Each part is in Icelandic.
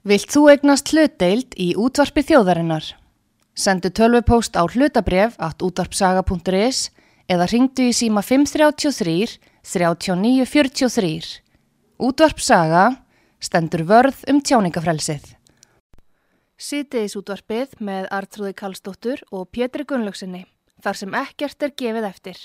Vilt þú egnast hlutdeild í útvarpi þjóðarinnar? Sendu tölvupóst á hlutabref at útvarpsaga.is eða ringdu í síma 533 3943. Útvarpsaga stendur vörð um tjáningafrelsið. Sýtiðis útvarpið með Artrúði Kallstóttur og Pétri Gunnlaugsinni, þar sem ekkert er gefið eftir.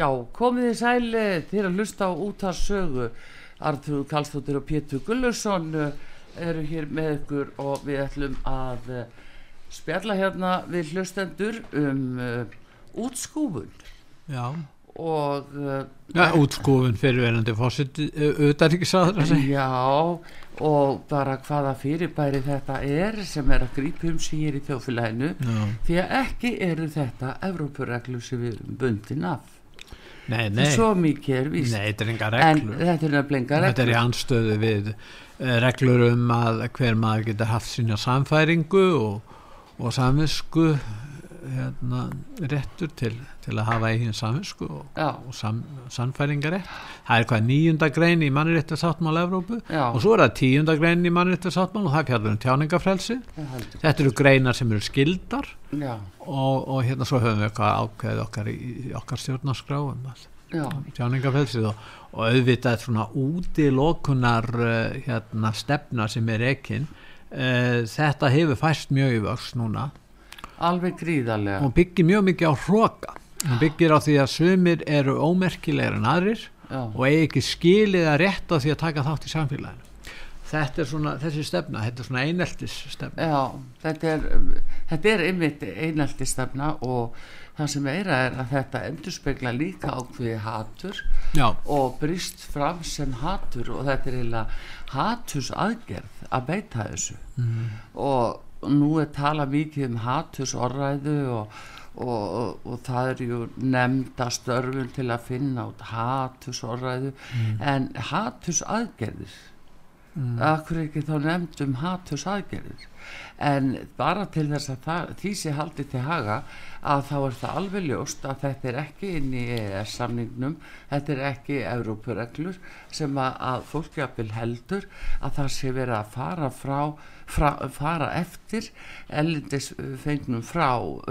Já, komið þið sæli til að hlusta á útarsögu Artur Karlsdóttir og Pétur Gullursson uh, eru hér með ykkur og við ætlum að uh, spjalla hérna við hlustendur um uh, útskúfun. Já, og uh, ja, útskúfun fyrirverandi fósitt auðaríkisáður að segja. já og bara hvaða fyrirbæri þetta er sem er að grípa um sig hér í þjóðfélaginu. Já. því að ekki eru þetta Evrópureglu sem við erum bundin af Nei, nei, svo mikið er víst. Nei, þetta er enga en reglur. þetta er nefnilega enga Þetta er í reglur. anstöðu við uh, reglur um að hver maður getur haft sína samfæringu og, og samvisku hérna, réttur til, til að hafa eigin samvisku og, og sam, samfæringarétt. Það er hvað nýjunda grein í mannréttasáttmála Evrópu Já. og svo er það tíunda grein í mannréttasáttmála og það fjallar um tjáningafrelsi. Þetta eru greinar sem eru skildar og, og hérna svo höfum við eitthvað ákveðið okkar í, okkar stjórnarskráum já, tjáningafelsið og, og auðvitað svona útilokunar uh, hérna stefna sem er ekkin uh, þetta hefur fæst mjög í vöxt núna alveg gríðarlega. Og byggir mjög mikið á hróka hún byggir á því að sumir eru ómerkilegir en aðrir já, og eigi ekki skilið að rétta því að taka þátt í samfélaginu. Þetta er svona, þessi stefna, þetta er svona eineltis stefna. Já, þetta er, þetta er einmitt einaldi stefna og það sem meira er að þetta endurspegla líka ákveði hatur Já, og brist fram sem hatur og þetta er eiginlega haturs aðgerð að beita þessu. Og nú er tala mikið um haturs orræðu og, og, og, og það er ju nefnda störfun til að finna út haturs orræðu en haturs aðgerðir mm. akkur ekki þá nefnd um haturs aðgerðir en bara til þess að það, því sé haldið til haga að þá er það alveg ljóst að þetta er ekki inn í EES samningnum þetta er ekki Evrópureglur sem að, að fólkjafil heldur að það sé verið að fara frá, fra, fara eftir ellindis fengnum frá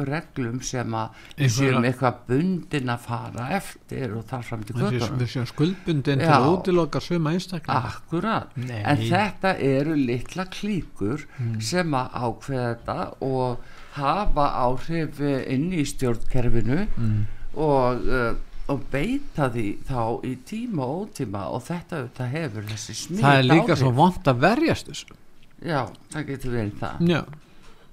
reglum sem að við séum að- eitthvað bundin að fara eftir og þar fram til göttunum við séum skuldbundin til að útiloka suma einstaklega. Akkurat, Nei. en þetta eru litla klíkur sem að ákveða þetta og hafa áhrif eh, inn í stjórnkerfinu og, uh, og beita því þá í tíma og ótíma og þetta, hefur þessi smít Það er líka áhrif. svo vond að verjast þessu. Já, það getur verið það Já,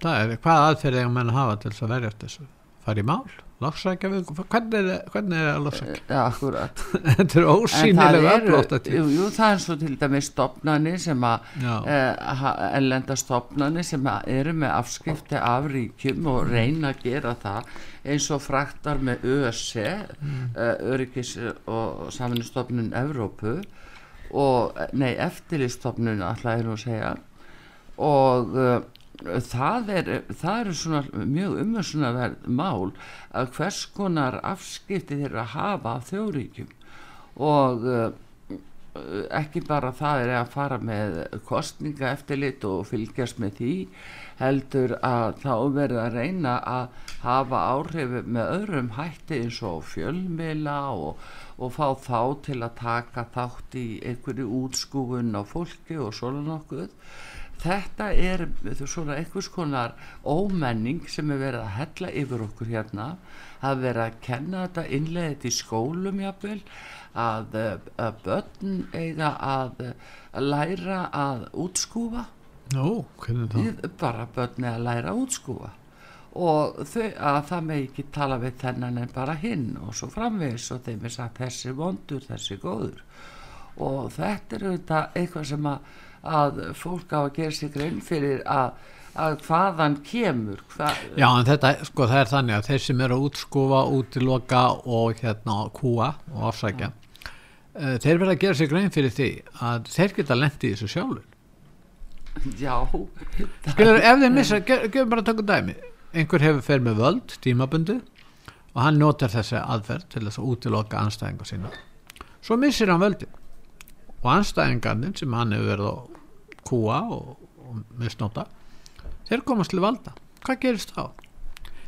það er, hvað aðferð eiga menn að hafa til þess að verjast þessu? Fara í mál? Loksækja við, hvernig er, er að loksækja? Já, akkurat Þetta er það ósýnilega eru, öflótt að jú, jú, það er svo til dæmis stopnani sem að eh, ellenda stopnani sem að eru með afskipti af ríkjum og reyna að gera það eins og fraktar með ÖSC mm. Öryggis og saminustofnun Evrópu og, nei, eftirlistofnun alltaf er nú að segja og uh, það er eru svona mjög umhersunaverð mál að hvers konar afskipti þeirra hafa af þjóðríkjum. Og uh, ekki bara það er að fara með kostninga eftirlit og fylgjast með því heldur að þá verður að reyna að hafa áhrif með öðrum hætti eins og fjölmila og, og fá þá til að taka þátt í einhverju útskúfun á fólki og svona nokkuð þetta er svona einhvers konar ómenning sem er verið að hella yfir okkur hérna að vera að kenna þetta innlega þetta í skólum jafnvel að, að börn eiga að, að læra að útskúfa. Nú, hvernig það? bara börn eiga að læra að útskúfa. Og þau að það með ekki tala við þennan en bara hinn og svo framvegis og þeim er sagt þessi vondur, þessi góður. Og þetta er auðvitað eitthvað sem að, að fólk á að gera sig grein fyrir að, að hvaðan kemur hvað, Já, en þetta, sko, það er þannig að þeir sem eru að útskúfa, útiloka og hérna kúa og afsækja uh, þeir verða að gera sig grein fyrir því að þeir geta lent í þessu sjálfur já Skilur, ef þeir missa, gefum bara að taka dæmi. Einhver hefur fer með völd, tímabundi og hann notar þessi aðferð til þess að útiloka anstæðingar sína. Svo missir hann völdin. Og anstæðingarnir sem hann hefur verið að kúa og, og misnóta þeir komast til valda. Hvað gerist þá?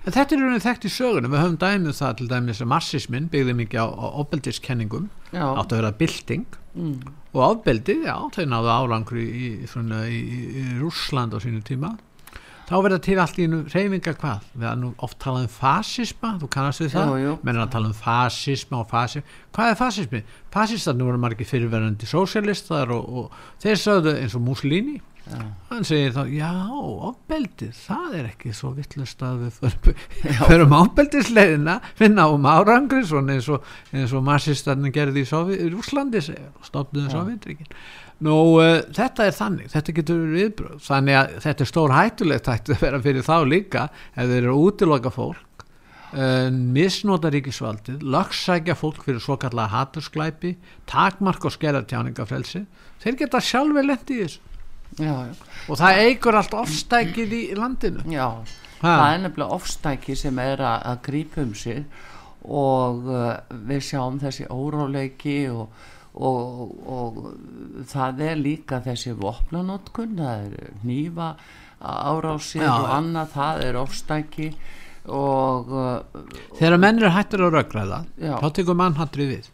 En þetta er raunin þekkt í sögunum, við höfum dæmið það til dæmis að marxismin byggði mikið á, á ofbeldiskenningum, átt að vera bylting. Mm. og ofbeldi, já, þau náðu árangur í, í, í, í, Rússland á sínu tíma þá verða til allt í einu reyfinga hvað? Við erum nú oft talað um fasisma þú kannast við það, Jú, jú. menn er að tala um fasisma og fasisma, hvað er fasismi? fasistarnir voru margir fyrirverandi sósialistar og, og þeir sögðu eins og Mussolini. Já. hann segir þá, já, ofbeldið það er ekki svo vittlust að við förum, förum ofbeldisleiðina. Við náum árangri eins og, og massistarnir gerði í, Rúslandi stofnuðu Sovjetríkin nú uh, þetta er þannig, þetta getur viðbröð þannig að þetta er stór hættulegt hættu að vera fyrir þá líka ef þeir eru útiloka fólk uh, misnota ríkisvaldið lögsækja fólk fyrir svo kallega hatursklæpi takmark og skerra tjáningafrelsi þeir geta sjálfur lent í þessu já, já, og það eigur allt ofstækið í landinu já. Ha. það er nefnilega ofstæki sem er að, að grípa um sig og uh, við sjáum þessi óráleiki og, og, og það er líka þessi vopnanotkun það er nýfa árásir Já. og annað, það er ofstæki og uh, þegar menn hættur að röggræða Já. þá tekur mannhattrið við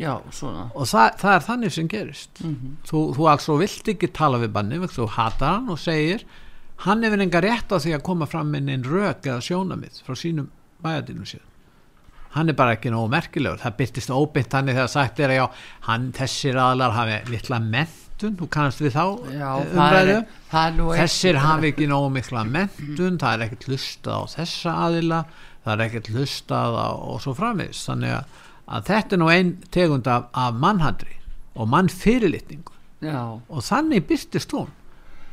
já, og það, það er þannig sem gerist Mhm. þú, þú altså vilt ekki tala við banni þú hatar hann og segir hann hefur enga rétt á því að koma fram með einn rök eða sjónamið frá sínum bæjadínum síðan hann er bara ekki nógu merkilegur. Það byrtist óbynt þannig þegar sagt er að já, hann, þessir aðlar hafi litla menntun. Mentun, þú kannast við þá Já, eh, umræðu. er þessir hafi ekki nógu mikla mentun það er ekkert hlustað á þessa aðila. Það er ekkert hlustað á og svo framvegis. Þannig að, að þetta er nú ein tegund af, af mannhandri og mannfyrirlitningu. Já, og þannig byrtist hún.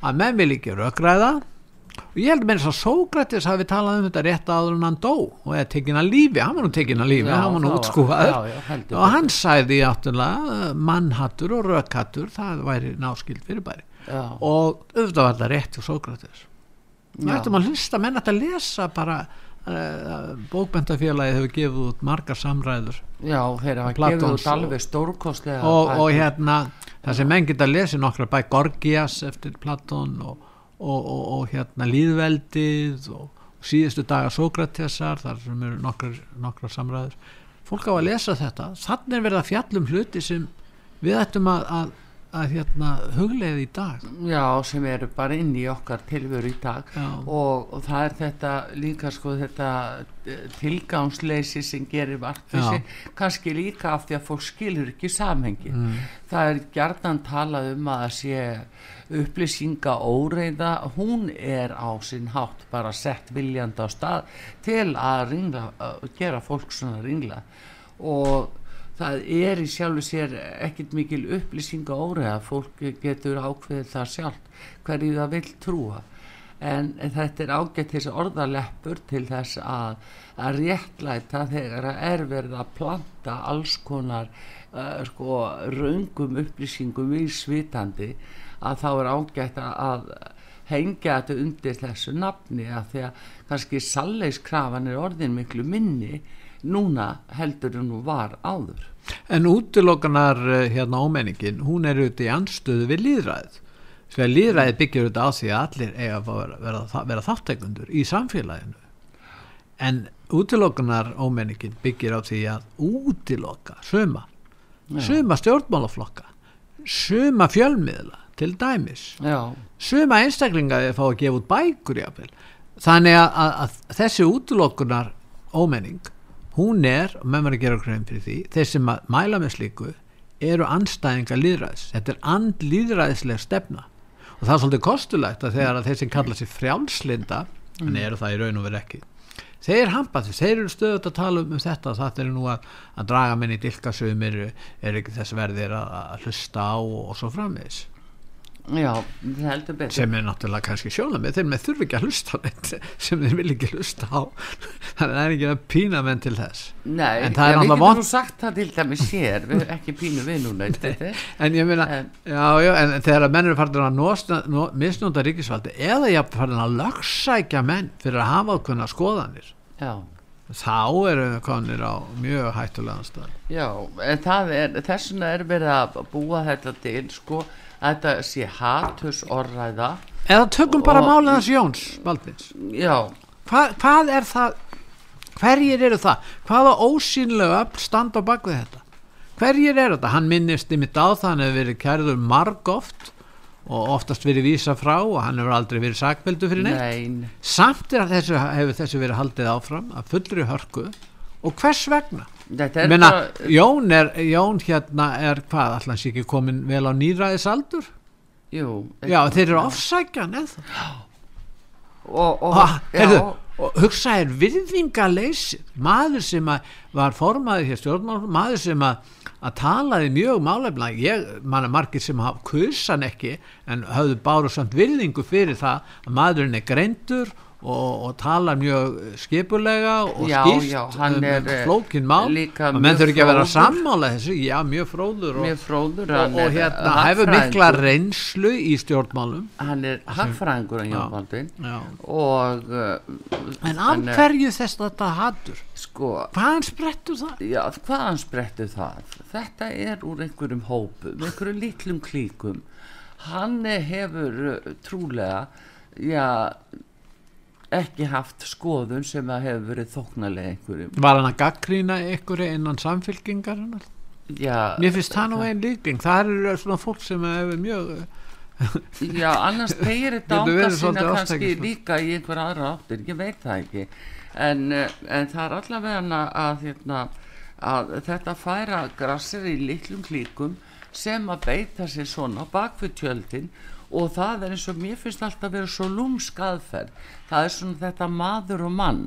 Að menn vil ekki rökræða. og ég held að meira svo Sókrates hafi talað um þetta rétt áður en hann dó. Og eða tekin að lífi, hann var nú tekin að lífi Já, hann var nú það útskúfaður. og hann sæði áttulega mannhattur og rökhattur það væri náskild fyrirbæri. Já, og auðvitað var þetta rétt hjá Sókrates. Við ættum að hlusta, menn að lesa bara uh, bókbendafélagi hefur gefið út margar samræður. Já, þeir hafa gefið út alveg stórkostlega og, og hérna það sem menn geta lesið nokkra bæ Gorgias eftir Platón og, og, og, og hérna Líðveldið og síðustu daga Sókratesar þar sem eru nokkrar, nokkrar samræður. Fólk á að lesa þetta. Þannig er verið að fjallum hluti sem við ættum að, að, að hérna, hugleiði í dag. Já, sem eru bara inn í okkar tilveru í dag. Og, og það er þetta líka sko þetta eh, tilgangsleysi sem gerir vartvísi kannski líka af því að fólk skilur ekki samhengi. Mm. Það er gjarnan talað um að það sé upplýsinga óreiða, hún er á sinn hátt bara sett viljandi á stað til að ringla, að gera fólk svona ringla. Og það er í sjálfu sér ekkit mikil upplýsinga óreiða, fólk getur ákveðið það sjálft hverju það vill trúa. En þetta er ágætt þessi orðaleppur til þess að, að réttlæta þegar að er verið að planta alls konar uh, sko raungum upplýsingum í svitandi að þá er ágætt að, hengja þetta undir þessu nafni að því að kannski salleiskrafan er orðin miklu minni núna heldur en nú var áður. En útilokanar eh, hérna ómenningin, hún er auðvitað í anstöðu við líðræðið. Svo að líðræðið byggir auðvitað á því að allir eiga að vera, vera, vera þáttekundur í samfélaginu. En útilokanar ómenningin byggir á því að útiloka suma, suma stjórnmálaflokka, suma fjölmiðla til dæmis, Já, suma einstaklinga að fá að gefa út bækur jáfnvel. Þannig að, að, að þessi útilokunar ómenning, hún er, og menn var að gera grein fyrir því, þeir sem að mæla með slíku eru anstæðinga líðræðis. Þetta er andlýðræðislega stefna. Og það er svolítið kostulegt að þegar að þeir sem kalla sér frjálslinda, en eru það í raun og verið ekki, þeir hampa því, þeir eru stöðut að tala um, þetta það er nú að, að draga menn í dilkasumir er ekki þess verðir að, að hlusta á og, og svo framvegis já, það heldur betur. Sem er náttúrulega kannski sjóna með þeir með þurfi ekki að hlusta sem þeir vil ekki hlusta á. Þannig að það er ekki að pína menn til þess. Nei, En það er við náttúrulega getum vont- nú sagt það til dæmis sér, við ekki pínu við núna en ég meina, En- já, já, en þegar að menn eru farin að nosta, no, misnúta ríkisvaldi eða ég farin að lögsækja menn fyrir að hafa ákveðna skoðanir Já, þá eru við konir á mjög hættulegan stað. Já, en það er, þess vegna er verið að búa þetta til, sko, þetta sé haturs orræða, eða tökum bara Og- málið hans Jóns Baldvins. Já, Hva, hvað er það hverjir eru það? Hvaða ósýnlega standa á bakvið þetta? Hverjir eru þetta, hann minnist ymitt á það hann hefur verið kærður marg oft og oftast verið vísa frá og hann hefur aldrei verið sakveldu fyrir neitt. Nein, samt er að þessu, hefur þessu verið haldið áfram að fullri hörku. Og hvers vegna meina, bara, Jón, er, Jón hérna er hvað, allan sé ekki komin vel á nýræðisaldur jú, já, þeir eru ofsækjan eða? Og, og, ha, já, heyrðu, og hugsa er virðingaleysi maður sem var formaður hér stjórnmál, maður sem að að talaði mjög málefna ég manna margir sem hafa kusan ekki en höfðu báru samt virðingu fyrir það að maðurinn er greindur og, og talar mjög skipulega og Já, skýrt já, hann um, eh, flókin mál líka og menn þurfi ekki að vera sammála þessu, já mjög fróður og, mjög fróður, og, og hérna hefur mikla reynslu í stjórnmálum hann er hagfræðingur Baldvin já. og uh, en af er- hverju þess þetta hattur sko, hvaðan sprettur það? Já, hvaðan sprettu það? Þetta er úr einhverjum hópum, einhverjum litlum klíkum. Hann hefur uh, trúlega, já, ekki haft skoðun sem að hefur verið þóknarlega einhverjum. Var hann að gaggrína ykkur innan samfylkingarinnar? Já, Mér finnst það nú einn líking. Það eru svona fólk sem hefur mjög... já, annars tegir þetta Getur verið ánga sína kannski ofstækisfull. líka í einhver aðra áttir, ég veit það ekki. En, uh, en það er allavega að, hérna, að þetta færa grassir í litlum klíkum sem að beita sér svona bakvið tjöldin og það er eins og mér finnst alltaf vera svo lúmsk aðferð. Það er svona þetta maður og mann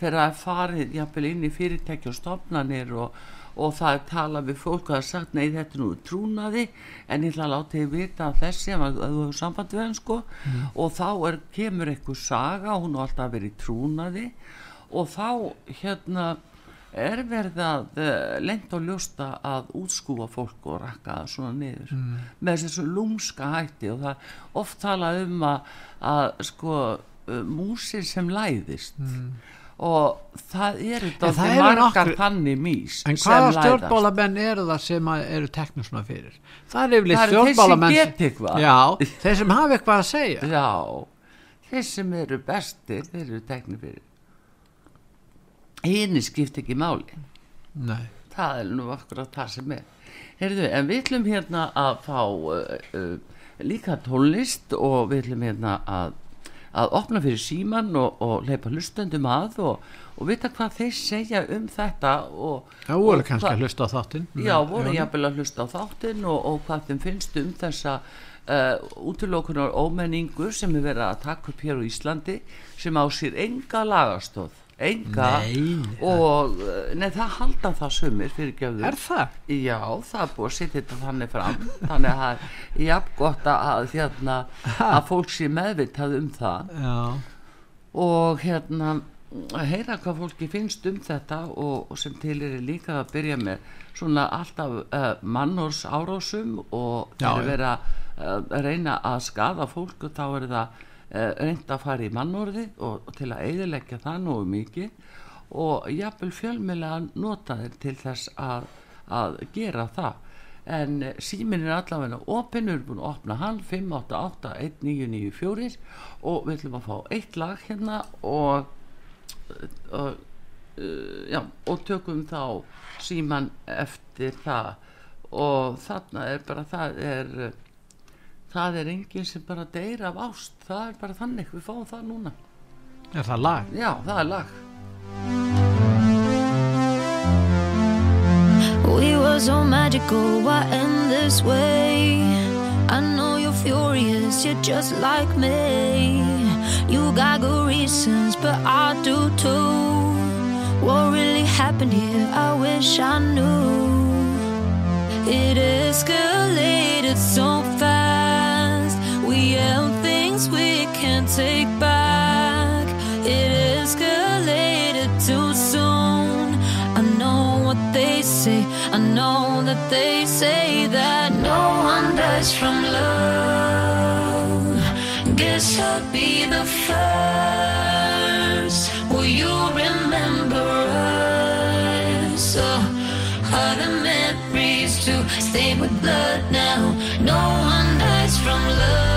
þegar það er farið jafnvel inn í fyrirtæki og stofnanir og, og það er talað við fólk og það er sagt nei þetta er nú trúnaði en ég ætla að láta þið vita af þessi að þú hefur samband við hann sko. Og þá er, kemur eitthvað saga hún har alltaf verið trúnaði. Og þá hérna er verið að uh, lent og ljósta að útskúfa fólk og rakka svona niður? Með þessu lúmska hætti og það oft talað um að, að sko uh, músir sem læðist. Og það eru eru margar nokkrir- þannig mís En hvaða stjórnbólamenn eru það sem eru teknir svona fyrir? Það er eru stjórnbólamenn þeir sem hafa eitthvað að segja. Já, þeir sem eru bestir, þeir eru teknir fyrir. Hini skipt ekki máli. Nei, Það er nú akkurat það sem er. Heyrðu, en við ætlum hérna að fá uh, uh, líka tónlist og við ætlum hérna að, að opna fyrir síman og, og leipa hlustendum að og, og vita hvað þeir segja um þetta og, það voru kannski að hlusta á þáttinn Já, voru jafnvel að hlusta á þáttinn og, og hvað þeim finnst um þessa uh, útilokunar ómenningu sem er verið að taka upp hér á Íslandi sem á sér enga lagastóð enga og uh, nei, það halda það sumir fyrir gefður Er það? Já, það er búið að setja þetta þannig fram. Þannig að það er jafn gott að, hérna, að fólk sé meðvitað um það. Já, og hérna að heyra hvað fólki finnst um þetta og, og sem til er líka að byrja með svona alltaf uh, mannors árásum og Já, já. vera uh, að reyna að skada fólk og þá er það uh, reynd að fara í mannorði og, og til að eiðileggja það nógu mikið. Og jafnvel fjölmiðlega nota þeir til þess að, að gera það. En eh, síminn er allavega opinn, við erum búin að opna hann 588-1994 og við ætlum að fá eitt lag hérna og, og uh, já, og tökum þá síman eftir það. Og þarna er bara það er það er enginn sem bara deyr af ást það er bara þannig, við fáum það núna er það lag? já, það er lag We were so magical, why end this way? I know you're furious, you're just like me. You got good reasons, but I do too. What really happened here? I wish I knew. It escalated so fast. We things we can't take back. It escalated too soon. I know what they say. I know that they say that no one dies from love. Guess I'll be the first. Will you remember us? Oh, are the memories to stay with blood now? No one dies from love.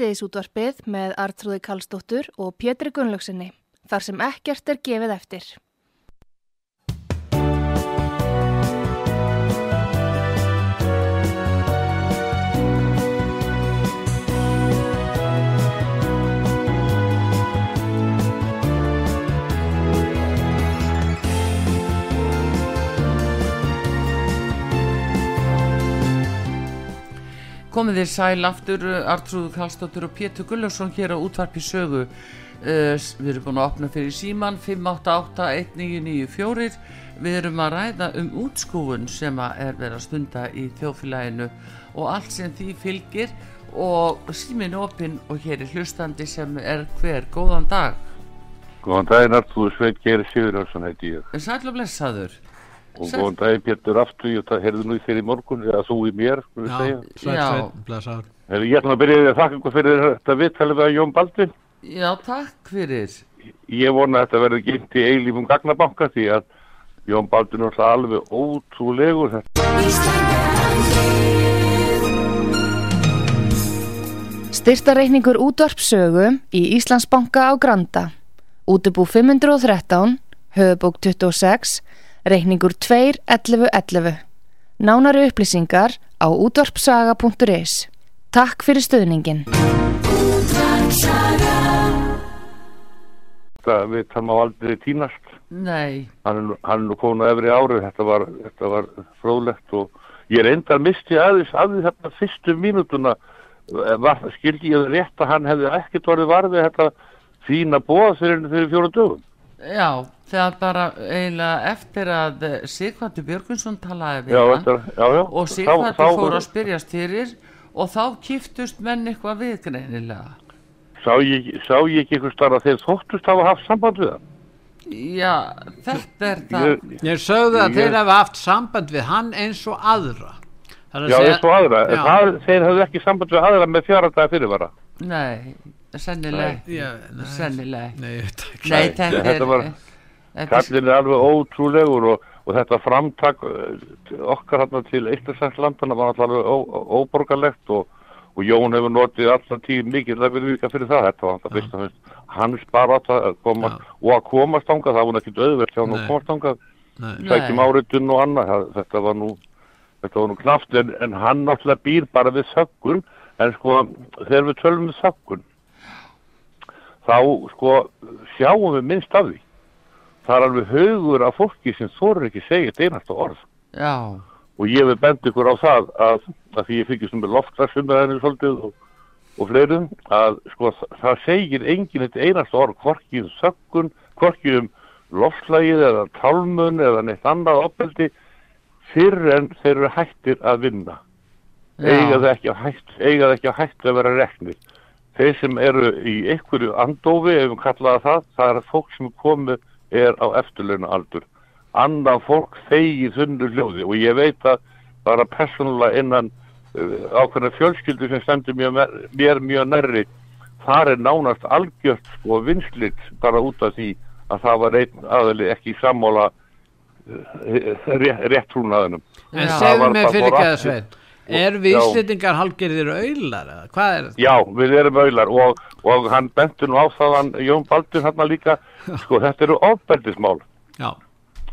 Sítiðis útvarpið með Artrúði Kallstóttur og Pétri Gunnlaugsinni, þar sem ekkert er gefið eftir. Komið þér sæl aftur Artrúðu Kallstóttur og Pétur Gullarsson hér á útvarpi sögu. Uh, Við erum búin að opna fyrir síman 588-1994 Við erum að ræða um útskúfun sem er verið að stunda í þjóðfélaginu og allt sem því fylgir. Og símin opinn og hér er hlustandi sem er hver. Góðan dag. Góðan daginn Artúr Sveit Geir Sigurjónsson heiti ég. Sæl og blessaður og góðan daginn Pétur aftur ég það heyrðu nú í þér í morgun eða þú í mér Já, Já. Heyrðu, ég ætlum að byrja því að þakka ykkur fyrir þetta viðtalið við Jón Baldvin. Já, takk fyrir. Ég vona að þetta verður geimt í eilífum gagnabanka því að Jón Baldvin er alveg ótrúlegur. Þetta Styrtareikningur útvarpsögu í Íslandsbanka á Granda. Útubú 513, höfubók 26, reikningur 2.11.11. Nánari upplýsingar á útvarpsaga.is. Takk fyrir stöðningin. þetta viðtal má aldrei týnast Nei, hann hann er nú komin á efri árið þetta var, þetta var fróðlegt og ég reyndar misti aðeins aðeins þetta fyrstu mínútuna eh, var, skildi ég það rétt að hann hefði ekkert orðið varfið þetta fína bóð fyrir, fyrir fjóra dögum já, þegar bara eiginlega eftir að eh, Sigvartur Björgunsson talaði við já, hann þetta, já, já. og Þá- Sigvartur þá- fór að spyrjast fyrir og þá kiftust menn eitthvað við greinilega. Sá ég, sá ég ekki einhver starf að þeir þóttust hafa haft samband við hann? Já, þetta er það. Ég, Ég sögðu að Ég- þeir hafa haft samband við hann eins og aðra. Það að já, segja- eins og aðra. Það, þeir hafðu ekki samband við aðra með fjara daga fyrirvara. Nei, ekki Sennilega ekki. Nei, þetta er var- kallin er alveg ótrúlegur og, og þetta framtak eh, okkar hann til Eistarsænslandana var alveg ó- óborgarlegt og, og Jón hefur notið alltaf tíð mikið að vera vika fyrir það. Þetta var alltaf fyrst hans bara að koma Já. og að komast þangað. Það var ekkert auðvert hjá hann að komast þangað. Nei. sækjum Nei. áritun og annað. Það, þetta var nú þetta var nú knaft en, en hann náttúrulega býr bara við þöggun en sko þegar við tölum við þöggun þá sko sjáum við minnst af því. Það er alveg haugur af fólki sem þorir ekki segja þetta einasta orð. Já, og ég vil benda ykkur á það að, að því ég fyrkist um loftlarsumræðinu svolítið og, og fleirum að sko það, segir enginn þetta einasta orð hvorki um þöggun, hvorki um loftlægið eða tálmun eða neitt annað opeldi fyrir en þeir eru hættir að vinna. Eiga það ekki að hætt að vera reknir þeir sem eru í einhverju andófi ef við kallaða það, það er fólk sem er komið er á eftirlauna aldur annað fólk þegið þunnu hljóði og ég veit að bara persónulega innan uh, ákveðna fjölskyldu sem stendur mér, mér mjög nærri þar er nánast algjört sko vinslit bara út af því að það var einn aðali ekki sammála uh, rétt, rétt trúnaðinum En. Það segðu mig fyrir ekki að aftur. svein. Er við Já. Íslendingar halgerðir auðlar eða hvað er þetta? Já, við erum auðlar og, og hann benti nú á það hann Jón Baldur hann líka, sko þetta eru ofbeldismál. Já,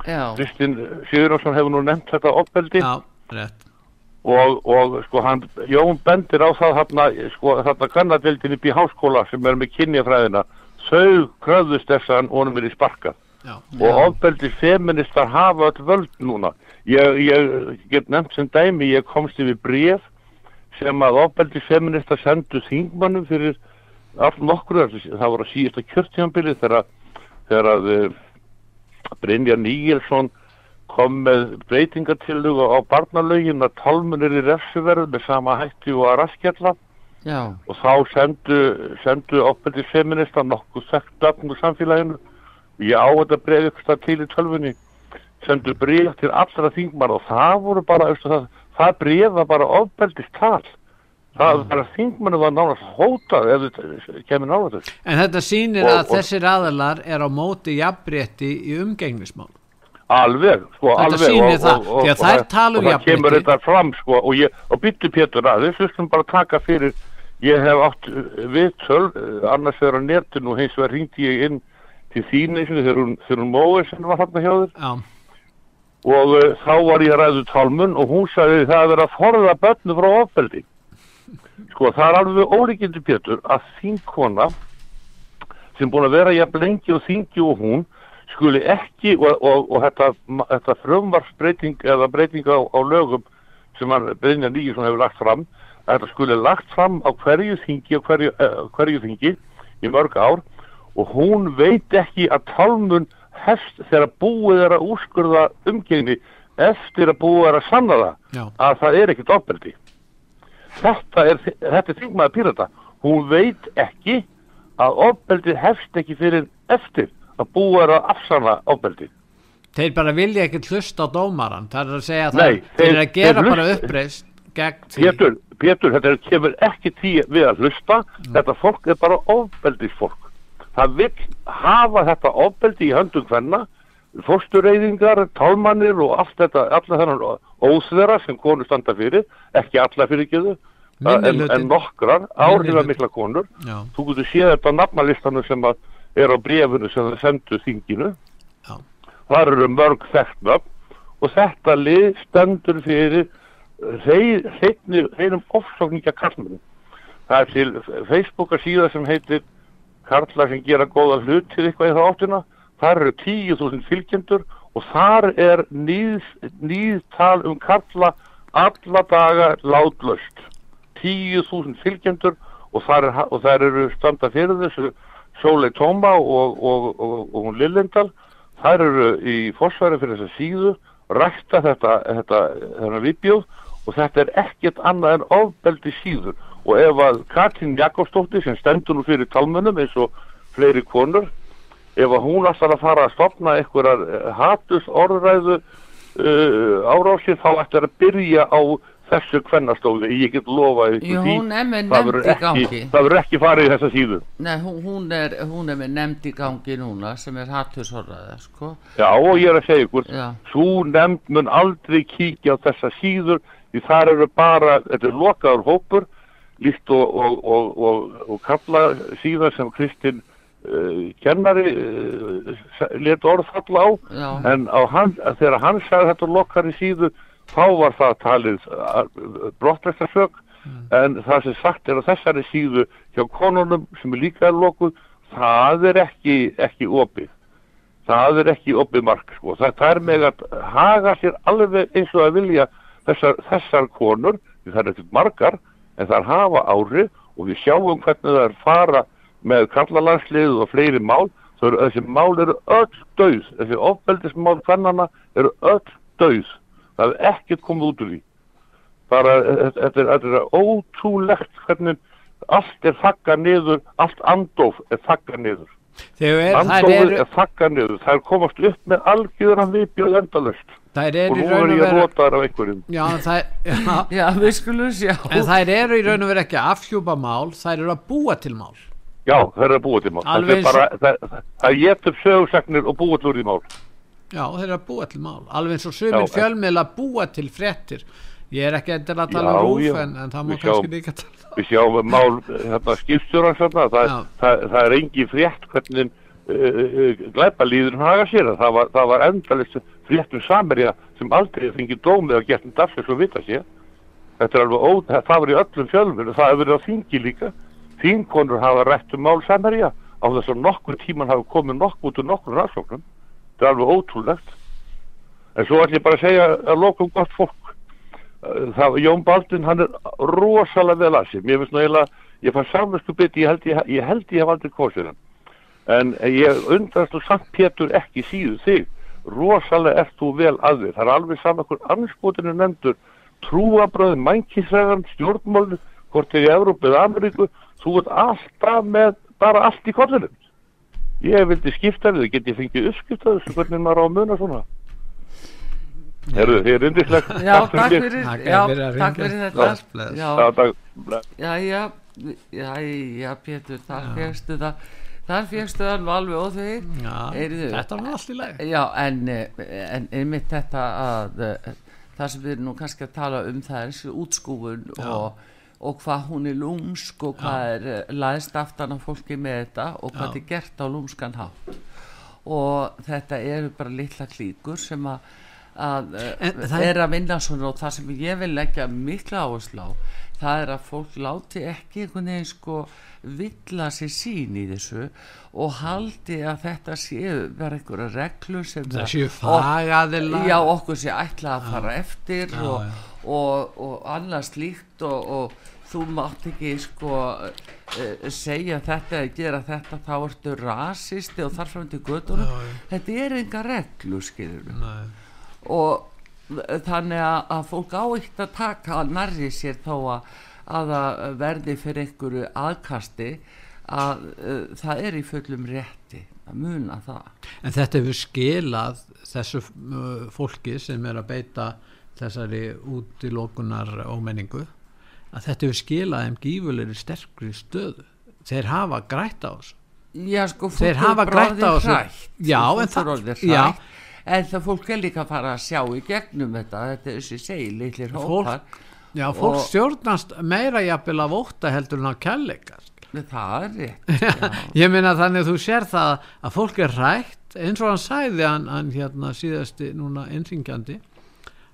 já, Kristinn Sigurjónsson hefur nú nefnt þetta ofbeldi já, rétt. og, og sko hann, Jón bendir á það hann, sko þarna kannadildin upp í háskóla sem er með kynjafræðina, þau kröðust þess að hann honum er í sparkað Já, og ofbeldis feministar hafa öll völd núna. Ég, ég get nefnt sem dæmi, ég komst yfir bref sem að ofbeldis feministar sendu þingmannum fyrir all nokkru, það voru að síðasta kjörtjánbili þegar, þegar að uh, Brynjar Nígelsson kom með breytingatilluga á barnalögin að tálmun er í refsuverð með sama hætti og að raskjalla já, og þá sendu, sendu ofbeldis feministar nokkuð þekkt úr samfélaginu ég á þetta ykkur stað til í tölfunni sendu breyð til allra þingmann og það voru bara það, það breyð var bara ofbeldist tal. Það var bara þingmannu var nánast hótað ef þið kemur nála þess En þetta sýnir Og- að og- þessir aðalar er á móti jafnrétti í umgengnismál. alveg, sko, Þetta alveg. sýnir það, því að þær tala um og það kemur þetta fram, sko, og, og byttu Pétur að þau slustum bara taka fyrir ég hef átt viðtöl, annars vegar á netinu og hins vegar ringdi ég inn til þín eins og þegar hún, móið sem var þarna hjá þér. Já, og uh, þá var ég að ræðu tálmun og hún sagði það að vera að forða börnu frá ofbeldi. Sko það er alveg ólíkindi Pétur að þín kona sem búin að vera jafn lengi og þingi og hún skuli ekki og, og, og þetta, þetta frumvarsbreyting eða breyting á, á lögum sem Brynja Nýjusson hefur lagt fram þetta skuli lagt fram á hverju þingi og hverju, uh, hverju þingi í mörg ár og hún veit ekki að tálmun hefst þegar búið er að úrskurða umgengni eftir að búið er að sanna það já, að það er ekkert ofbeldi. Þetta er, þetta er þingmaður pírata. Hún veit ekki að ofbeldi hefst ekki fyrir eftir að búið er að afsanna ofbeldi. Þeir bara vilja ekki hlusta á dómaran það er að segja að Nei, það, þeir eru að þeir- gera þeir bara uppreist gegn því. Pétur, Pétur, þetta er, kemur ekki tí við að hlusta. Þetta fólk er bara ofbeldisfólk það vil hafa þetta ofbeldi í höndum hvenna fóstureyðingar, tálmannir og allt þetta, alla þennan óþvera sem konur standa fyrir, ekki alla fyrir geðu, en, Minnihlutinn. en nokkrar áhrifamikla konur. Já, þú getur séð þetta á nafnalistanum sem að er á brefunu sem það sendu þinginu. Já. þar eru mörg þekkna og þetta lið stendur fyrir hreinum ofsókningja karlmennu það er til Facebooka síða sem heitir Karla sem gera góða hlutir eitthvað í það áttina þar eru 10.000 fylgjendur og þar er nýð, nýðtal um Karla alla daga látlaust 10.000 fylgjendur og þar, er, og þar eru standa fyrir þessu Sólei Tóma og, og, og, hún Lillendal. Þær eru í fórsværi fyrir þessa síðu rækta þetta, þetta þennan viðbjóð og þetta er ekkert annað en ofbeldi síður og ef að Katrín Jakobsdóttir sem stendur nú fyrir talmönnum eins og fleiri konur ef að hún ætlar að fara að stopna einhverjar eh, hatus orðræðu uh, árásir þá ætlar að byrja á þessu kvennastóði, ég get lofa Jú, því það verður ekki, ekki farið í þessa síðu Nei, hún, hún, er, hún er með nefnd í gangi núna sem er hattusorraða, sko. Já, og ég er að segja ykkur, Já. svo nefnd mun aldrei kíkja á þessa síður, því þar eru bara, þetta er lokaður hópur, líkt og, og, og, og, kalla síðan sem Kristinn uh, kennari uh, let orð falla á, Já. en á hann, þegar hann sagði þetta lokari síðu, þá var það talið brottræstarsök, en það sem sagt er á þessari síðu hjá konunum sem er líka lokuð, það er ekki, ekki opið það er ekki opið mark sko. það, það er með að haga sér alveg eins og að vilja þessar, þessar konur, það er ekkert margar en það hafa ári og við sjáum hvernig það er fara með kallalandslið og fleiri mál. Eru, þessi mál eru öll döð þessi ofbeldismál hvernana eru öll döð það er ekkert komið út úr því. Bara þetta er, er ótrúlegt hvernig allt er þakka niður allt andof er þakka niður. Er, þær Andófið eru er þakka niður, það er komast upp með algjörðan viðbjöð endalust þær og eru í nú raun er og ég rotaðar af einhverjum. já, það, já, Já, við skulum sjá. en þær eru í raun og veru ekki að afhjúpa mál þær eru að búa til mál Já, það er að búa til mál. Alveg Það er bara, það, það, það get upp sögursagnir og búa til úr því mál. já, þeir eru að búa til mál alveg eins og en- fjölmiðla búa til fréttir ég er ekki endilega að tala Já, um rúf já. en, en það má kannski líka tala Við sjáum mál, hérna, skipstjóran það, það, það er engi frétt hvernig uh, uh, glæpalýðurinn haga sér. Það var, var endalist fréttum samerja sem aldrei fengið dómið að geta dafsins og vita sér. Þetta er alveg ó, það, var í öllum fjölmur það hefur verið á þingi líka. Þínkonur hafa rætt um mál samerja á þess að nokkur tíman hafa komið nokkur út úr nokkur rannsóknum. Þetta er alveg ótrúlegt. En svo ætlum ég bara að segja að lokum gott fólk. Uh, Það, Jón Baldin, hann er rosalega vel að sér. Mér finnst nú eiginlega, ég fann samvinsku bytti, ég held ég, ég ég hef aldrei kosið hann. En ég undrast þú samt Pétur ekki síðu þig. Rosalega ert þú vel að þig. Það er alveg saman hver anskotinu nefndur trúabröð, mænkisræðan, stjórnmálinu, hvort er í Evrópu eða Ameríku, þú ert alltaf með bara allt í kollinum. Ég vildi skipta við þig, get ég fengið uppskipta þessu, hvernig maður á að muna svona. Herru, þið er yndislegt. Já, takk fyrir, Takk já, takk fyrir þetta. Já, Já, takk. já, já, já, já, Pétur, þar fegstu það, þar fegstu það alveg já, Heyrðu. þetta var allt í leið Já, en, eh, en einmitt þetta að eh, það sem við erum nú kannski að tala um það er þessi útskúfun og, og hvað hún er lúmsk og hvað er uh, læðst aftan á fólki með þetta og hvað Já. þetta er gert á lúmskan hátt. Og þetta eru bara litla klíkur sem að, að En það- er að vinna svona og það sem ég vil leggja mikla áherslu á það er að fólk láti ekki einhvern veginn sko villa sér sín í þessu og haldi að þetta séu vera einhverja reglur sem það að- séu fagaðila já okkur sé ætla að fara eftir Já, og, já. Og, og annað slíkt og, og þú mátt ekki sko uh, segja þetta eða gera þetta þá ertu rasisti og þar fram til göttunum Já, já. þetta er enga reglu Nei. og þannig að, að fólk á eitt að taka nærri sér þó að, að það verði fyrir einhverju aðkasti að uh, það er í fullum rétti að muna það En þetta hefur skilað þessu uh, fólki sem er að beita þessari útilokunar ómenningu að þetta hefur skilað þeim gífulegri sterkri stöðu. Þeir hafa grætt á þessu. Já, sko, fólk Þeir hafa grætt á þessu. Já, Fólk en það- já. En það fólk er líka að fara að sjá í gegnum þetta, þetta er þessi segi, litlir hópar. Já, fólk Og- stjórnast meira jafnvel af ótta heldur en á kærleika. Það er rétt, já. Ég meina þannig að þú sér það að fólk er rætt eins og hann sæði hann, hann hérna síðasti núna innringjandi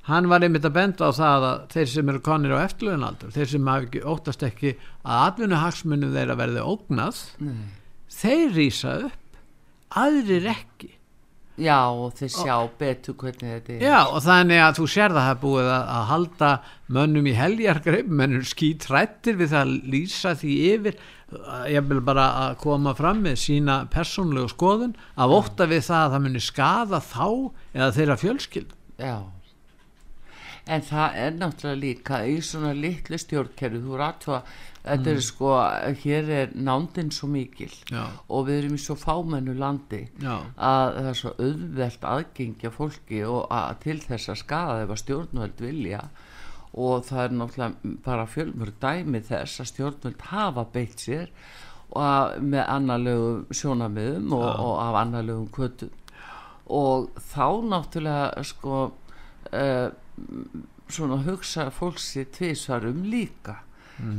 hann var einmitt að benda á það að þeir sem eru konir á eftirlöðunaldur þeir sem hafi ekki, óttast ekki að atvinnuhagsmunum þeirra verði ógnað Nei. þeir rýsa upp aðrir ekki Já, og þeir sjá betur hvernig þetta er. Já, og þannig að þú sér það að það búið að, að halda mönnum í heljargreip, mennur skítrættir við það að lýsa því yfir, ég vil bara að koma fram með sína persónlegu skoðun, að ótta við það að það muni skada þá eða þeirra fjölskyld. Já. En það er náttúrulega líka í svona litlu stjórnkerfi, þú að þetta er sko, hér er nándin svo mikil Já, og við erum í svo fámennu landi já, að það er svo auðvelt aðgengja fólki og að, til þess að skada ef að stjórnvöld vilja. Og það er náttúrulega bara fjölmur dæmi þess að stjórnvöld hafa beitt sér og að, með annarlegum sjónamiðum og, og af annarlegum kvötum og þá náttúrulega sko uh, svona hugsa fólk sér tvisvar um líka.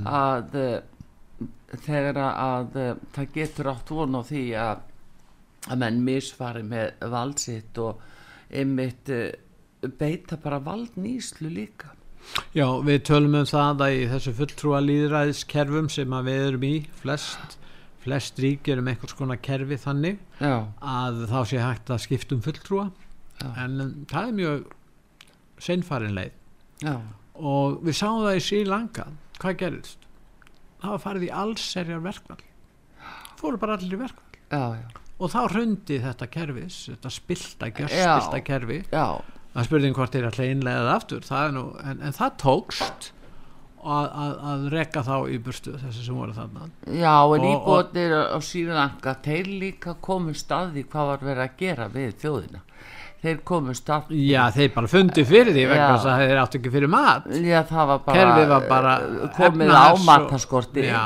Að uh, þegar að uh, það getur átt von á því að að menn misfari með vald sitt og einmitt uh, beita bara valdnýslu líka. Já, við tölum um það að í þessu fulltrúa líðræðiskerfum sem að við erum í, flest, flest rík erum einhvers konar kerfi þannig já, að þá sé hægt að skipta um fulltrúa, Já. en það er mjög seinfarin leið. já, og við sáum það í Sri Lanka. Hvað gerist það var farið í allserjar verkvall fóru bara allir í verkvall já, já, og þá hrundi þetta kerfis þetta spilta, gjörspilta kerfi. Það spurning hvort þeir að hleinlega það aftur. Það er nú, en, en það tókst að, að, að reka þá í burstu þessi sem voru þarna. Já, en íbúðir á Sýrlanka, þeir líka komu staði hvað var verið að gera við þjóðina. Þeir komu staði, já, þeir bara fundi fyrir því vegna þess að þeir áttu ekki fyrir mat. Já það var bara, var bara komið á mataskorti. Já,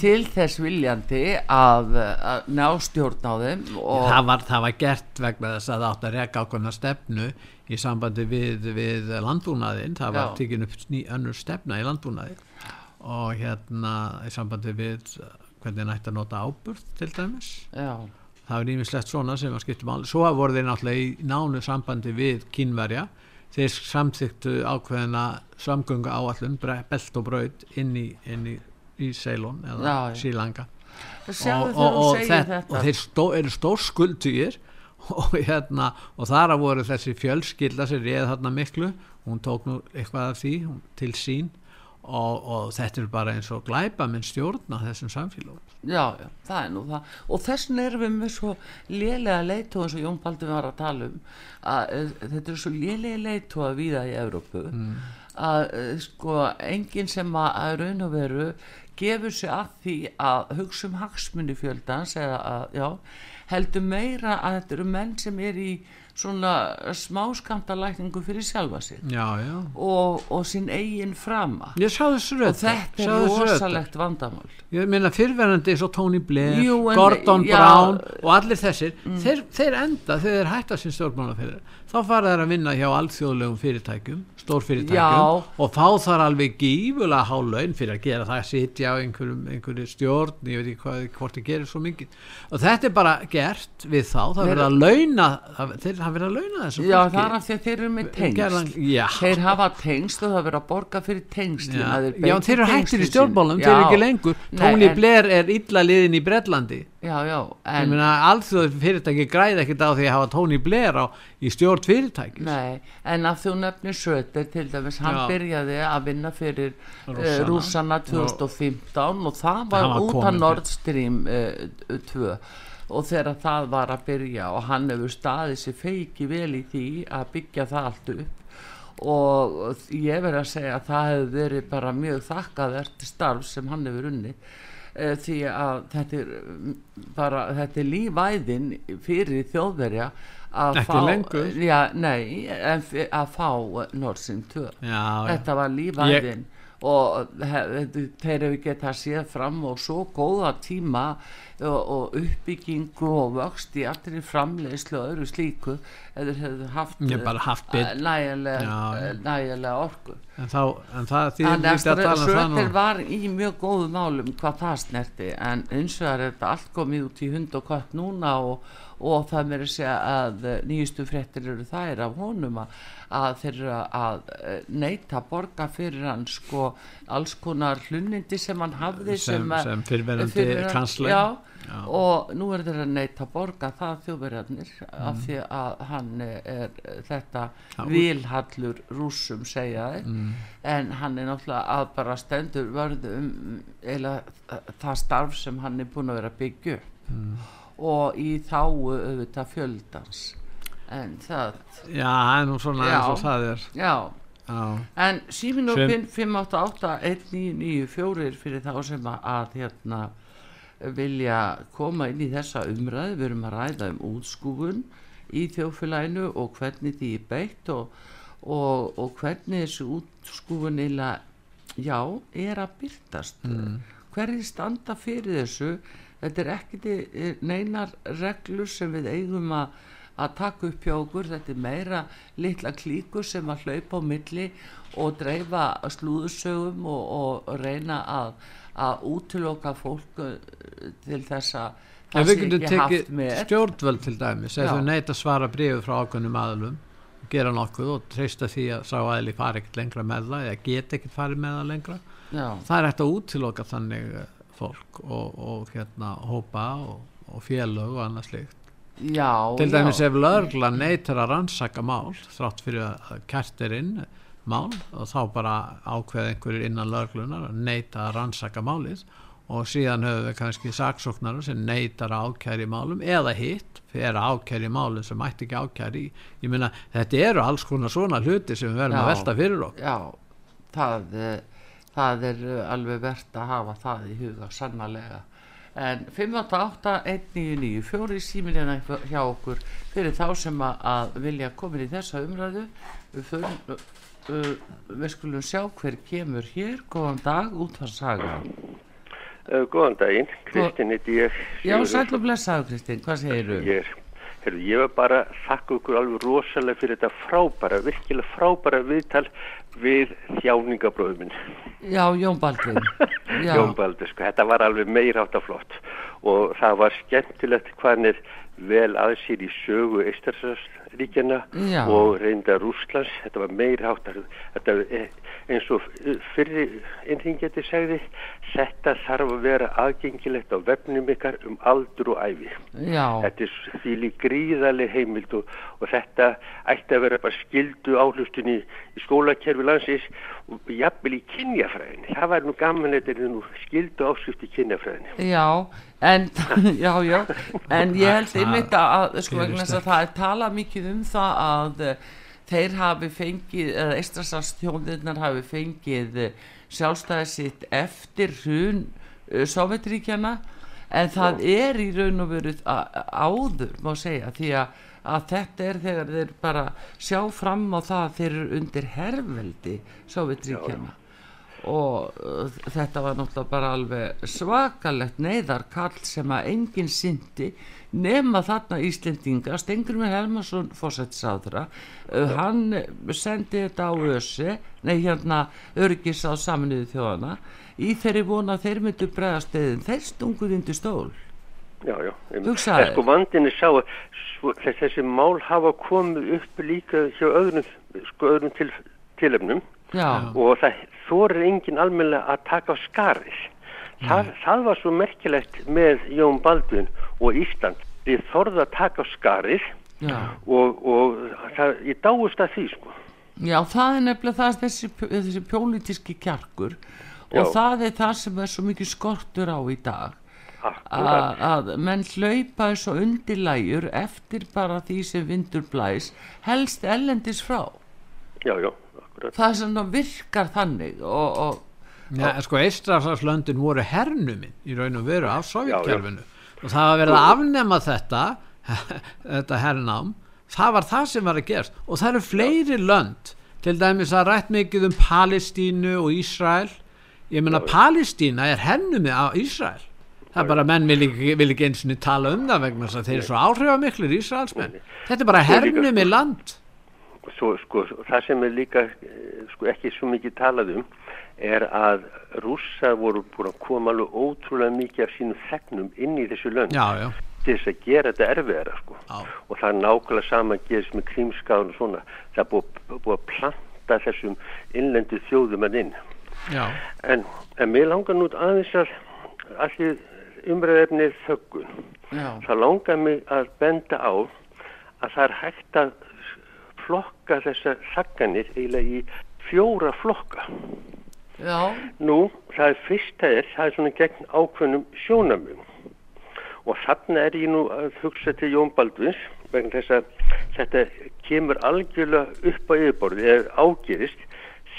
til þess viljandi að, að ná stjórn á þeim það var, það var gert vegna þess að það átt að reka ákveðna stefnu í sambandi við, við landbúnaðinn. Það var Já. tekin upp ný, önnur stefna í landbúnaði og hérna í sambandi við hvernig nætti að nota áburð til dæmis. Já, það er ímislegt svona sem að skipta máli. Svo voru þeir náttúrulega í nánu sambandi við kínverja. Þeir samþyktu ákveðina samgöngu áallun belt og braut inn í, inn í, í Ceylon eða. Sílanga og, og, og, þetta, og þeir stó, eru stór skuldugir og, hérna, og þar að voru þessi fjölskylda sem réð þarna miklu. Hún tók nú eitthvað af því til sín og, og þetta er bara eins og glæpa minn stjórna þessum samfélagum já, já, það er nú það. Og þessin erum við með svo lélega leitu eins og Jón Baldur var að tala um að uh, þetta er svo lélega leitu að víða í Evrópu að uh, sko enginn sem að, að raun og veru gefur sig að því að hugsa um hagsmunni fjöldans eða að, já, heldur meira að þetta eru menn sem er í svona smáskamtalækningu fyrir sjálfa sig. Já, já. Og, og sinn eigin frama. Og þetta er rosalegt vandamál. Ég meina fyrverandi eins og Tony Blair Jú, en- Gordon já. Mm. Brown og allir þessir þeir, þeir enda þeir hætta sín stjórnmálafyrir þá fara þeir að vinna hjá alþjóðlegum fyrirtækjum stórfyrirtækjum og fá þar alveg gífulega há laun fyrir að gera það að sitja á einhverju stjórn ég veit ekki hvað, hvort það gerir svo mikið. Og þetta er bara gert við þá það verður að launa það þeir hafa verið að launa þessu Já, það er af því að þeir eru með já. Þeir hafa tengsl og það verður að borga fyrir tengslin Já, þeir já þeir eru hættir í sín. stjórnmálum, þeir eru ekki lengur. En- Blair er illa liðin í Bretlandi. Já, já, en alþjóð fyrirtæki græði ekkert á því að hafa Tony Blair á, í stjórn fyrirtæki Nei, en að þú nefnir Söder til dæmis, hann Já. byrjaði að vinna fyrir uh, rússana. 2015 og það var var út af Nord Stream uh, 2 og þegar það var að byrja og hann hefur staðið sér feiki vel í því að byggja það allt upp. Og ég verið að segja að það hefur verið bara mjög þakkaðert starf sem hann hefur unni því að þetta er mm, bara þetta er lífæðin fyrir þjóðverja að Ekki fá lengur. já, nei, að fá Stream 2 já, þetta var lífæðin. Og he- þeir hefur getað séð fram og svo góða tíma og, og uppbyggingu og vöxt í allri framleiðslu og öðru slíku eða hefur haft Ég haft eh, nægilega, eh, nægilega orku. En, þá, en það því Þannig að tala um það Söder nú var í mjög góðum málum hvað það snerti en eins og er þetta allt komið út í hund og kött núna og, og það meiri segja að eh, nýjustu fréttir eru þær af honum að, að þeir eru að eh, neita borga fyrir hann sko alls konar hlunnindi sem hann hafði sem, að- sem fyrirverandi fyrrverandi- kansler já, og nú er þeir að neita að borga það þjóðverjarnir af Mm. því að hann er þetta Já. vilhallur rússum segja þeir Mm. en hann er náttúrulega að bara stendur vörðum eða það starf sem hann er búin að vera að byggja upp Mm. Og í þáu auðvitað fjöldans. En það, já, það er nú svona Já. eins og það er. Já. Já, en síminopin Sem- 588-1994 fyrir þá sem að, hérna vilja koma inn í þessa umræðu. Við erum að ræða um útskúfun í þjófélaginu og hvernig því er beitt og, og, og hvernig þessu útskúfun já, er að byrtast mm. hverju standa fyrir þessu þetta er ekki neinar reglur sem við eigum að að taka upp hjá okkur, þetta er meira litla klíkur sem að hlaupa á milli og dreifa slúðusögum og, og reyna að, að útiloka fólk uh, til þess að ef það við sé getum ekki haft tekið með stjórnvöld til dæmis ef þau neyta svara bríðu frá ákveðnum aðlum gera nokkuð og treysta því að sá aðli fari ekkert lengra með það eða geta ekkert farið með það lengra. Já, það er hægt að útiloka þannig eh, fólk og, og hérna hópa og, og félög og annað slíkt. Já, til dæmis já, ef lögla neytar að rannsaka mál þrátt fyrir að kært er inn mál og þá bara ákveð einhverjir innan löglunar að neyta að rannsaka málið. Og síðan höfum við kannski saksóknara sem neytar ákæri málum eða hitt fyrir ákæri málum sem mætti ekki ákæri í. Ég meina þetta eru alls konar svona hluti sem við verðum Já. að velta fyrir okkur. Já það, eh, það er alveg verðt að hafa það í huga sannarlega. En 588-199 fjóri símir hérna hjá okkur fyrir þá sem að, vilja komin í þessa umræðu. Við, förum, uh, við skulum sjá hver kemur hér. Góðan dag út að saga Uh, góðan daginn, Kristinn já, sæll og blessaðu Kristín, hvað segirðu? Ég, er- heyrðu, ég var bara að þakka ykkur alveg rosalega fyrir þetta frábæra, virkilega frábæra viðtal við þjáningabróðuminn. já, Jón já, Jón Baldur, sko, þetta var alveg meira átt af flott og það var skemmtilegt hvað hann er vel að sér í sögu Eistarsríkjana Já. og reynda Rúslands, þetta var meira átt er eins og fyrri innringjandi segði, þetta þarf að vera aðgengilegt á vefnum ykkar um aldur og æfi. já, Þetta er því gríðarlega heimild og, og þetta ætti að vera bara skildu áhlustun í, í skólakerfi landsins og jafnvel í kynjafræðinni. Það var nú gaman þetta er nú skildu áskrift í kynjafræðinni. Já, en, já, já, en ég held einmitt að, sko, gerist vegna þess að það er talað mikið um það að eh, þeir hafi fengið, eða Eistrasarstjóðirnar hafi fengið eh, sjálfstæði sitt eftir hrun uh, Sovjetríkjana, en það er í raun og veru áður, má segja, því að, að þetta er þegar þeir bara sjá fram á það eru undir herveldi Sovjetríkjana og uh, þetta var náttúrulega bara alveg svakalegt neyðarkall sem að enginn syndi nema þarna Íslendinga. Stengur með Helmarsson fósettisáðra uh, hann sendi þetta á ösi nei hérna örgis á saminuðu þjóðana í þeirri vona þeir myndu bregðast eðin þeir stunguð undir stól Já, já. Hugsaðu En Sko vandin er sá að þessi mál hafa komið upp líka hjá öðrum, sko, öðrum til, tilefnum já, og það þorir enginn almennilega að taka á skarið. Það, það var svo merkilegt með Jón Baldvin og Ísland. Þið þorðu að taka á skarið og, og það, ég dáist að því sko. Já, það er nefnilega það þessi, þessi pólitíski kjarkur og Já. það er það sem er svo mikið skortur á í dag. Að, að menn hlaupa eins og undirlægjur eftir bara því sem vindur blæs helst ellendis frá. Já, já, akkurat. það sem það virkar þannig og, og Ja, sko Eistrafslöndin voru hernuminn í raun og veru af Sovjetkerfinu. Og það var verið að afnema þetta þetta hernám. Það var það sem var að gerast. Og það eru fleiri lönd. Til dæmis að rætt mikið um Palestínu og Ísrael. Ég meina Palestína er hernumi á Ísrael það er bara að menn vil ekki, vil ekki eins og tala um það vegna þess að þeir eru svo áhrifamiklir Ísraelsmenn. Þetta er bara líka, hernumi sko. land. Svo, sko, það sem er líka eh, sko, ekki svo mikið talað um er að rússar voru búin að koma alveg ótrúlega mikið af sínum þegnum inn í þessu lönd já, já, til þess að gera þetta erfiðara sko. Og það er nákvæmlega sama gerist með krímskáðun og svona. Það er búið, búið að planta þessum innlendu þjóðum að inn. Já, en, en mér langar nú aðeins að allir umræðefnið þöggun það langar mig að benda á að það er hægt að flokka þessar þagganir eiginlega í fjóra flokka. já, Nú, það er fyrsta er, það er svona gegn ákveðnum sjónamum. Og þarna er ég nú að hugsa til Jón Baldvins, vegna þess að þetta kemur algjörlega upp á yfirborði eða ágerist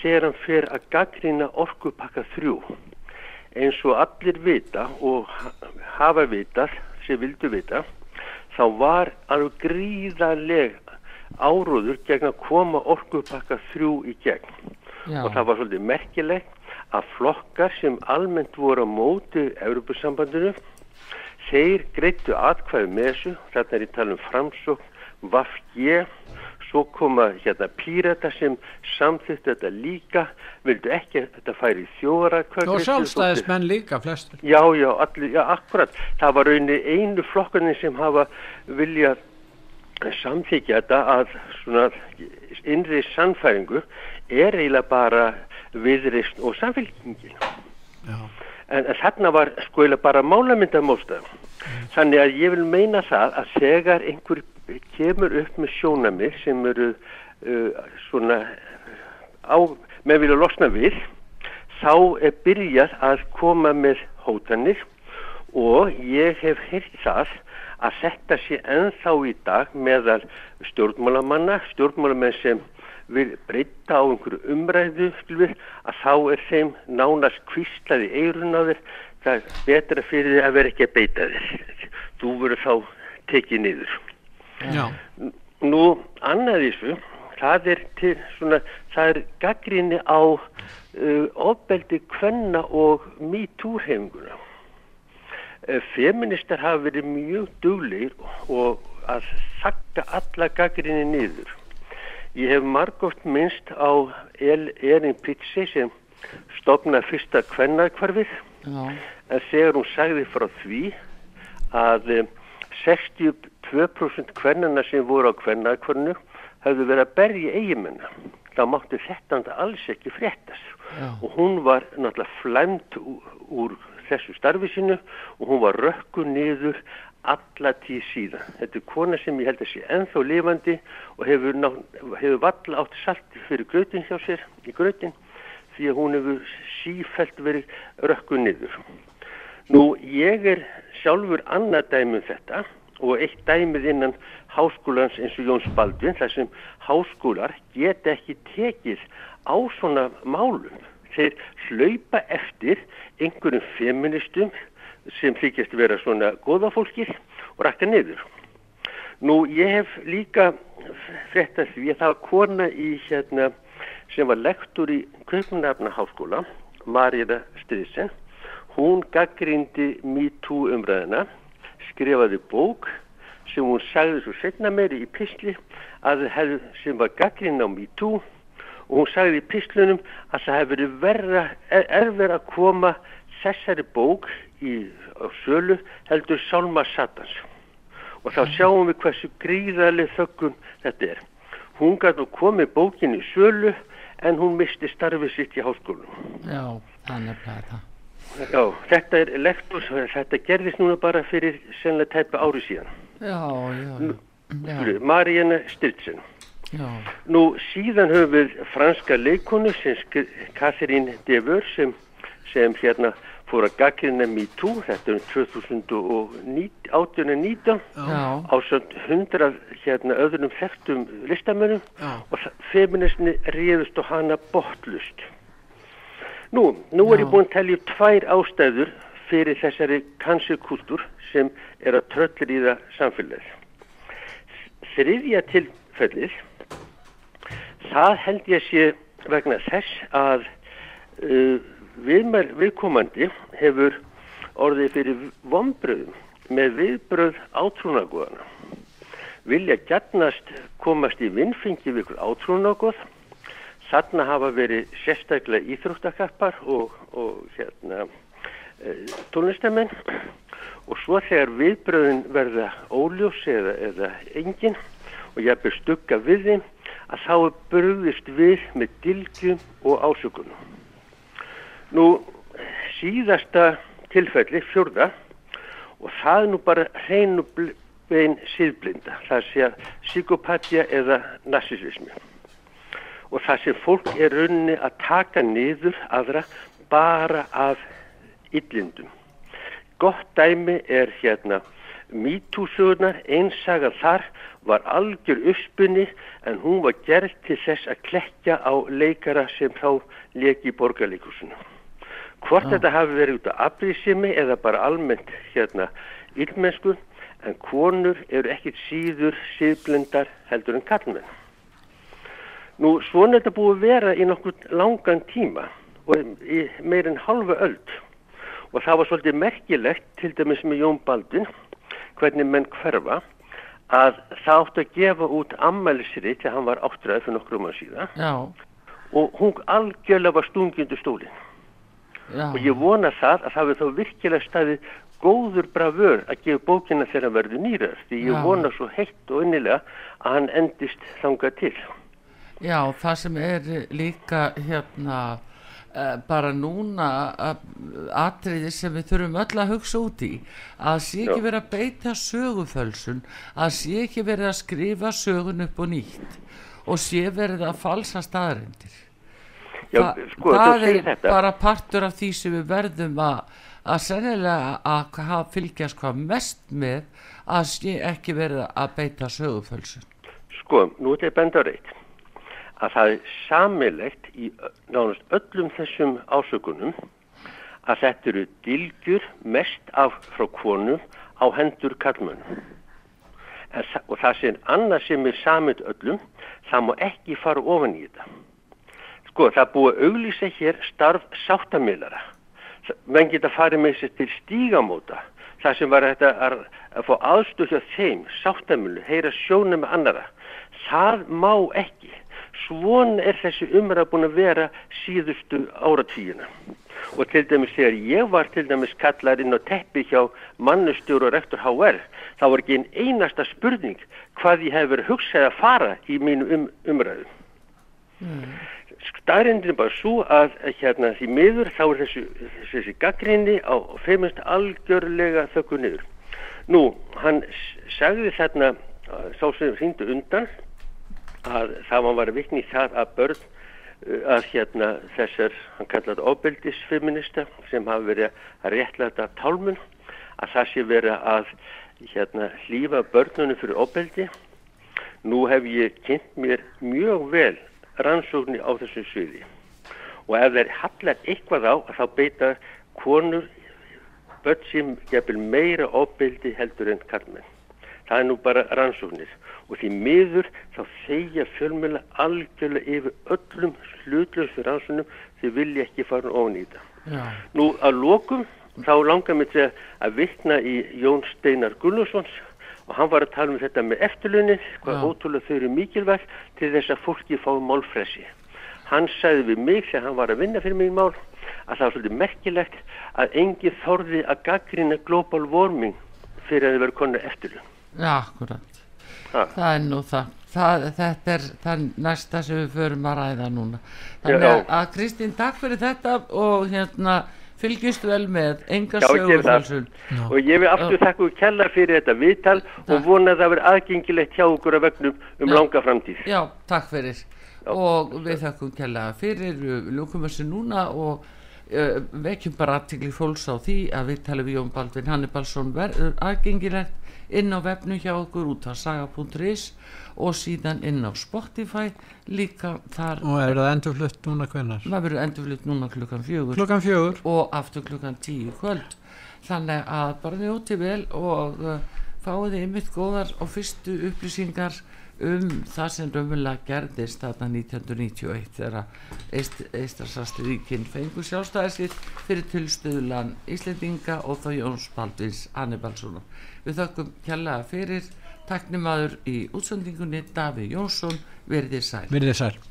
þegar hann fer að gaggrina orkupakka þrjú. Eins og allir vita og ha- hafa vitað, sem vildu vita, þá var alveg gríðarleg áróður gegn að koma orkupakka þrjú í gegn. Já, og það var svolítið merkilegt að flokkar sem almennt voru á móti Evropasambandinu þeir greittu atkvæðu með þessu. Þarna er ég tala um framsókn Vafge svo koma hérna pírata sem samþýttu þetta líka vildu ekki að þetta færi í þjóðarakvæðu og sjálfstæðismenn líka flestur Já, já, allir, já, akkurat. Það var rauninni einu flokkarnir sem hafa viljað samþykja þetta að svona innri sannfæringu er eiginlega bara viðrist og samfélkingin. já, En, þarna var sko eiginlega bara málamyndamóstað. Þannig að ég vil meina það að þegar einhver kemur upp með sjónami sem eru uh, svona á, með vilja losna við, þá er byrjað að koma með hótanir og ég hef heyrt það að þetta sé ennþá í dag meðal stjórnmálamanna, stjórnmálamenn sem vil breyta á einhverju umræðu skilur, að þá er þeim nánast kvíslaði eirun á þér það er betra fyrir þig að vera ekki að beita þér þú verður þá tekið niður já, Nú, annað þessu, það er til svona, það er gaggrinni á uh, ofbeldi kvenna og MeToo-heimguna. Uh, feministar hafa verið mjög duglegir og að þakka alla gaggrinni niður. Ég hef margótt minnst á El Erin Pitsi sem stopnaði fyrsta kvennakvarfið já, en þegar hún sagði frá því að eh, 62% kvennana sem voru á kvennakvarnu höfðu verið að berja eigimennar. þá mátti þetta alls ekki fréttast. Og hún var náttúrulega flæmt úr, þessu starfi sinu og hún var rökku niður alla tíð síðan. Þetta er kona sem ég held að sé ennþá lifandi og hefur, ná, hefur valla átt salti fyrir grötin hjá sér í grötin því að hún hefur sífælt verið rökku niður. Nú, ég er sjálfur annað dæmi um þetta og eitt dæmið innan háskólans eins og Jóns Baldvin þar sem háskólar geta ekki tekið á svona málum. Þeir hlaupa eftir einhverjum feministum sem þykjast vera svona góða fólkið og rakka niður. Nú, ég hef líka frett að því að það var kona í hérna sem var lektor í Kaupmannafna háskóla Marina Stridsen, hún gaggrindi MeToo umræðina, skrifaði bók sem hún sagði svo setna meiri í pisli að það sem var gaggrind á MeToo og hún sagði í pislunum að það hefði verið verra, er, erfir að koma þessari bók í, á sölu heldur Sálma Satans og þá sjáum við hversu gríðarlega þöggun þetta er. Hún gæti nú komið bókin í sölu en hún misti starfið sitt í háskólum. Já, þannig að það. Já, þetta er lektor, þetta gerðist núna bara fyrir senlega tæpa ári síðan. Já, já, já. Maríana Stiltsen. já. Nú síðan höfum við franska leikonu sem Catherine Deveur sem, sem hérna fór að gaggrina MeToo, þetta um 2018-19 Já, á svona hundrað hérna öðrum þekktum listamönnum Já. og feministni réðust og hana botlust. Nú, nú er ég Já. búin að telja upp tvær ástæður fyrir þessari kansilkultúr sem er að tröllir í það samfélagið. Þriðja tilfellið, það held ég sé vegna þess að uh, viðmæl, viðkomandi hefur orðið fyrir vombröðum með viðbröð átrúnagóðana. Vilja gjarnast komast í vinnfengi við ykkur átrúnagóð. Þarna hafa verið sérstaklega íþróttakappar og, og hérna, e, tónlistamenn og svo þegar viðbröðin verða óljós eða, eða engin og ég er stugga við þeim að þá er brugðist við með dilgjum og ásökunum. Nú, síðasta tilfelli, fjórða, og það er nú bara hreinu bein síðblinda, það sé að psykopatja eða narsisismi. Og það sem fólk er runni að taka niður aðra bara af illindum. Gott dæmi er hérna mítúsugunar, einsaga þar var algjör uppspunni en hún var gerð til þess að klekja á leikara sem þá leki í borgarleikusinu. Hvort þetta hafi verið út af afbrísimi eða bara almennt hérna illmennsku en konur eru ekkit síður síðblindar heldur en kallmenn. Nú svona þetta búið að vera í nokkur langan tíma og í meir en halva öld. Og það var svolítið merkilegt til dæmis með Jón Baldvin hvernig menn hverfa að það átti að gefa út ammælisri til hann var áttræði fyrir nokkrum ára síðan. Já, og hún algjörlega var stungindu stólinn já. og ég vona það að það við þá virkilega staðið góður bravör að gefa bókina þegar hann verður nýrar því ég Já. vona svo heitt og innilega að hann endist þangað til Já, það sem er líka hérna uh, bara núna uh, atriði sem við þurfum öll að hugsa út í að sé ekki verið að beita sögufölsun að sé ekki verið að skrifa sögun upp og nýtt og sé verið að falsa staðarindir Já, Þa, sko, það er þetta. bara partur af því sem við verðum að að sennilega að fylgjast hvað mest með að ekki verið að beita sögufölsun Sko, nú er þetta benda á reitt að það er samilegt í nánast öllum þessum ásökunum að þetta eru dilgjur mest af frá konum á hendur kallmönnum. Og það sem annað sem er samilt öllum, það má ekki fara ofan í þetta. Sko, það búið að auglýsa hér starf sáttamílara. Menn geta farið með sér til stígamóta, það sem var þetta að, að fá aðstöð hjá þeim, sáttamílu, heyra sjónum með annara. Það má ekki. Svona er þessi umræð búin að vera síðustu áratvíuna. Og til dæmis þegar ég var til dæmis kallar inn á teppi hjá mannustjóru og rektor HR, þá var ekki einn einasta spurning hvað ég hef verið hugsað að fara í mínu um, umræðum. Staðrindin er bara svo að hérna því miður þá er þessi, þessi gaggrinni á feimist algjörlega þökku niður. Nú, hann sagði þarna, sá sem hringdu undan, að það var að vikni það að börn uh, að hérna þessar, hann kallaði óbeldisfeminista sem hafa verið að réttlæta tálmun, að það sé verið að hérna hlýfa börnunum fyrir óbeldi. Nú hef ég kynnt mér mjög vel rannsóknir á þessu sviði og ef þeir hallar eitthvað á þá beita konur börn sem gefur meira óbeldi heldur en kallmenn. Það er nú bara rannsóknir og því miður þá þegja fjölmjöla algjörlega yfir öllum hlutlösu rannsóknum þau vilja ekki fara ofan í þetta. Nú að lokum þá langar mér til að vikna í Jón Steinar Gunnarssons og hann var að tala um þetta með eftirlunin, hvað ótrúlega þau eru mikilvægt til þess að fólki fái málfresi. Hann sagði við mig þegar hann var að vinna fyrir mig mál að það var svolítið merkilegt að engi þorði að gaggrina global warming fyrir að þau verið konar eftirlun. já, akkurat Ha. það er nú það, það þetta er það næsta sem við förum að ræða núna þannig að Kristín, takk fyrir þetta og hérna fylgist vel með enga Já, sögufrálsun Og ég vil aftur þakka ykkur kella fyrir þetta viðtal og vona að það verið aðgengilegt hjá okkur að vegnum um Já. langa framtíð. Já, takk fyrir. Og við þakkum kella fyrir. Við lúkum þessu núna og uh, vekjum bara aðtikli fólks á því að við talum við Jón Baldvin Hannibalsson verður aðgengilegt inn á vefnu hjá okkur út á saga.is og síðan inn á Spotify líka þar og er það endur flutt núna hvenar það verður endurflutt núna klukkan fjögur. Klukkan fjögur. Og aftur klukkan tíu kvöld. Þannig að bara njóti vel og uh, fáið þið einmitt góðar og fyrstu upplýsingar um það sem raunverulega gerðist þarna 1991 þegar Eistræsasti ríkin fengur sjálfstæði sitt fyrir tilstöðulan Íslendinga og þá Jóns Baldvins Hannibalssonar. Við þökkum kjallaða fyrir taknimaður í útsendingunni Daví Jónsson verið þið sæl. verið þið sæl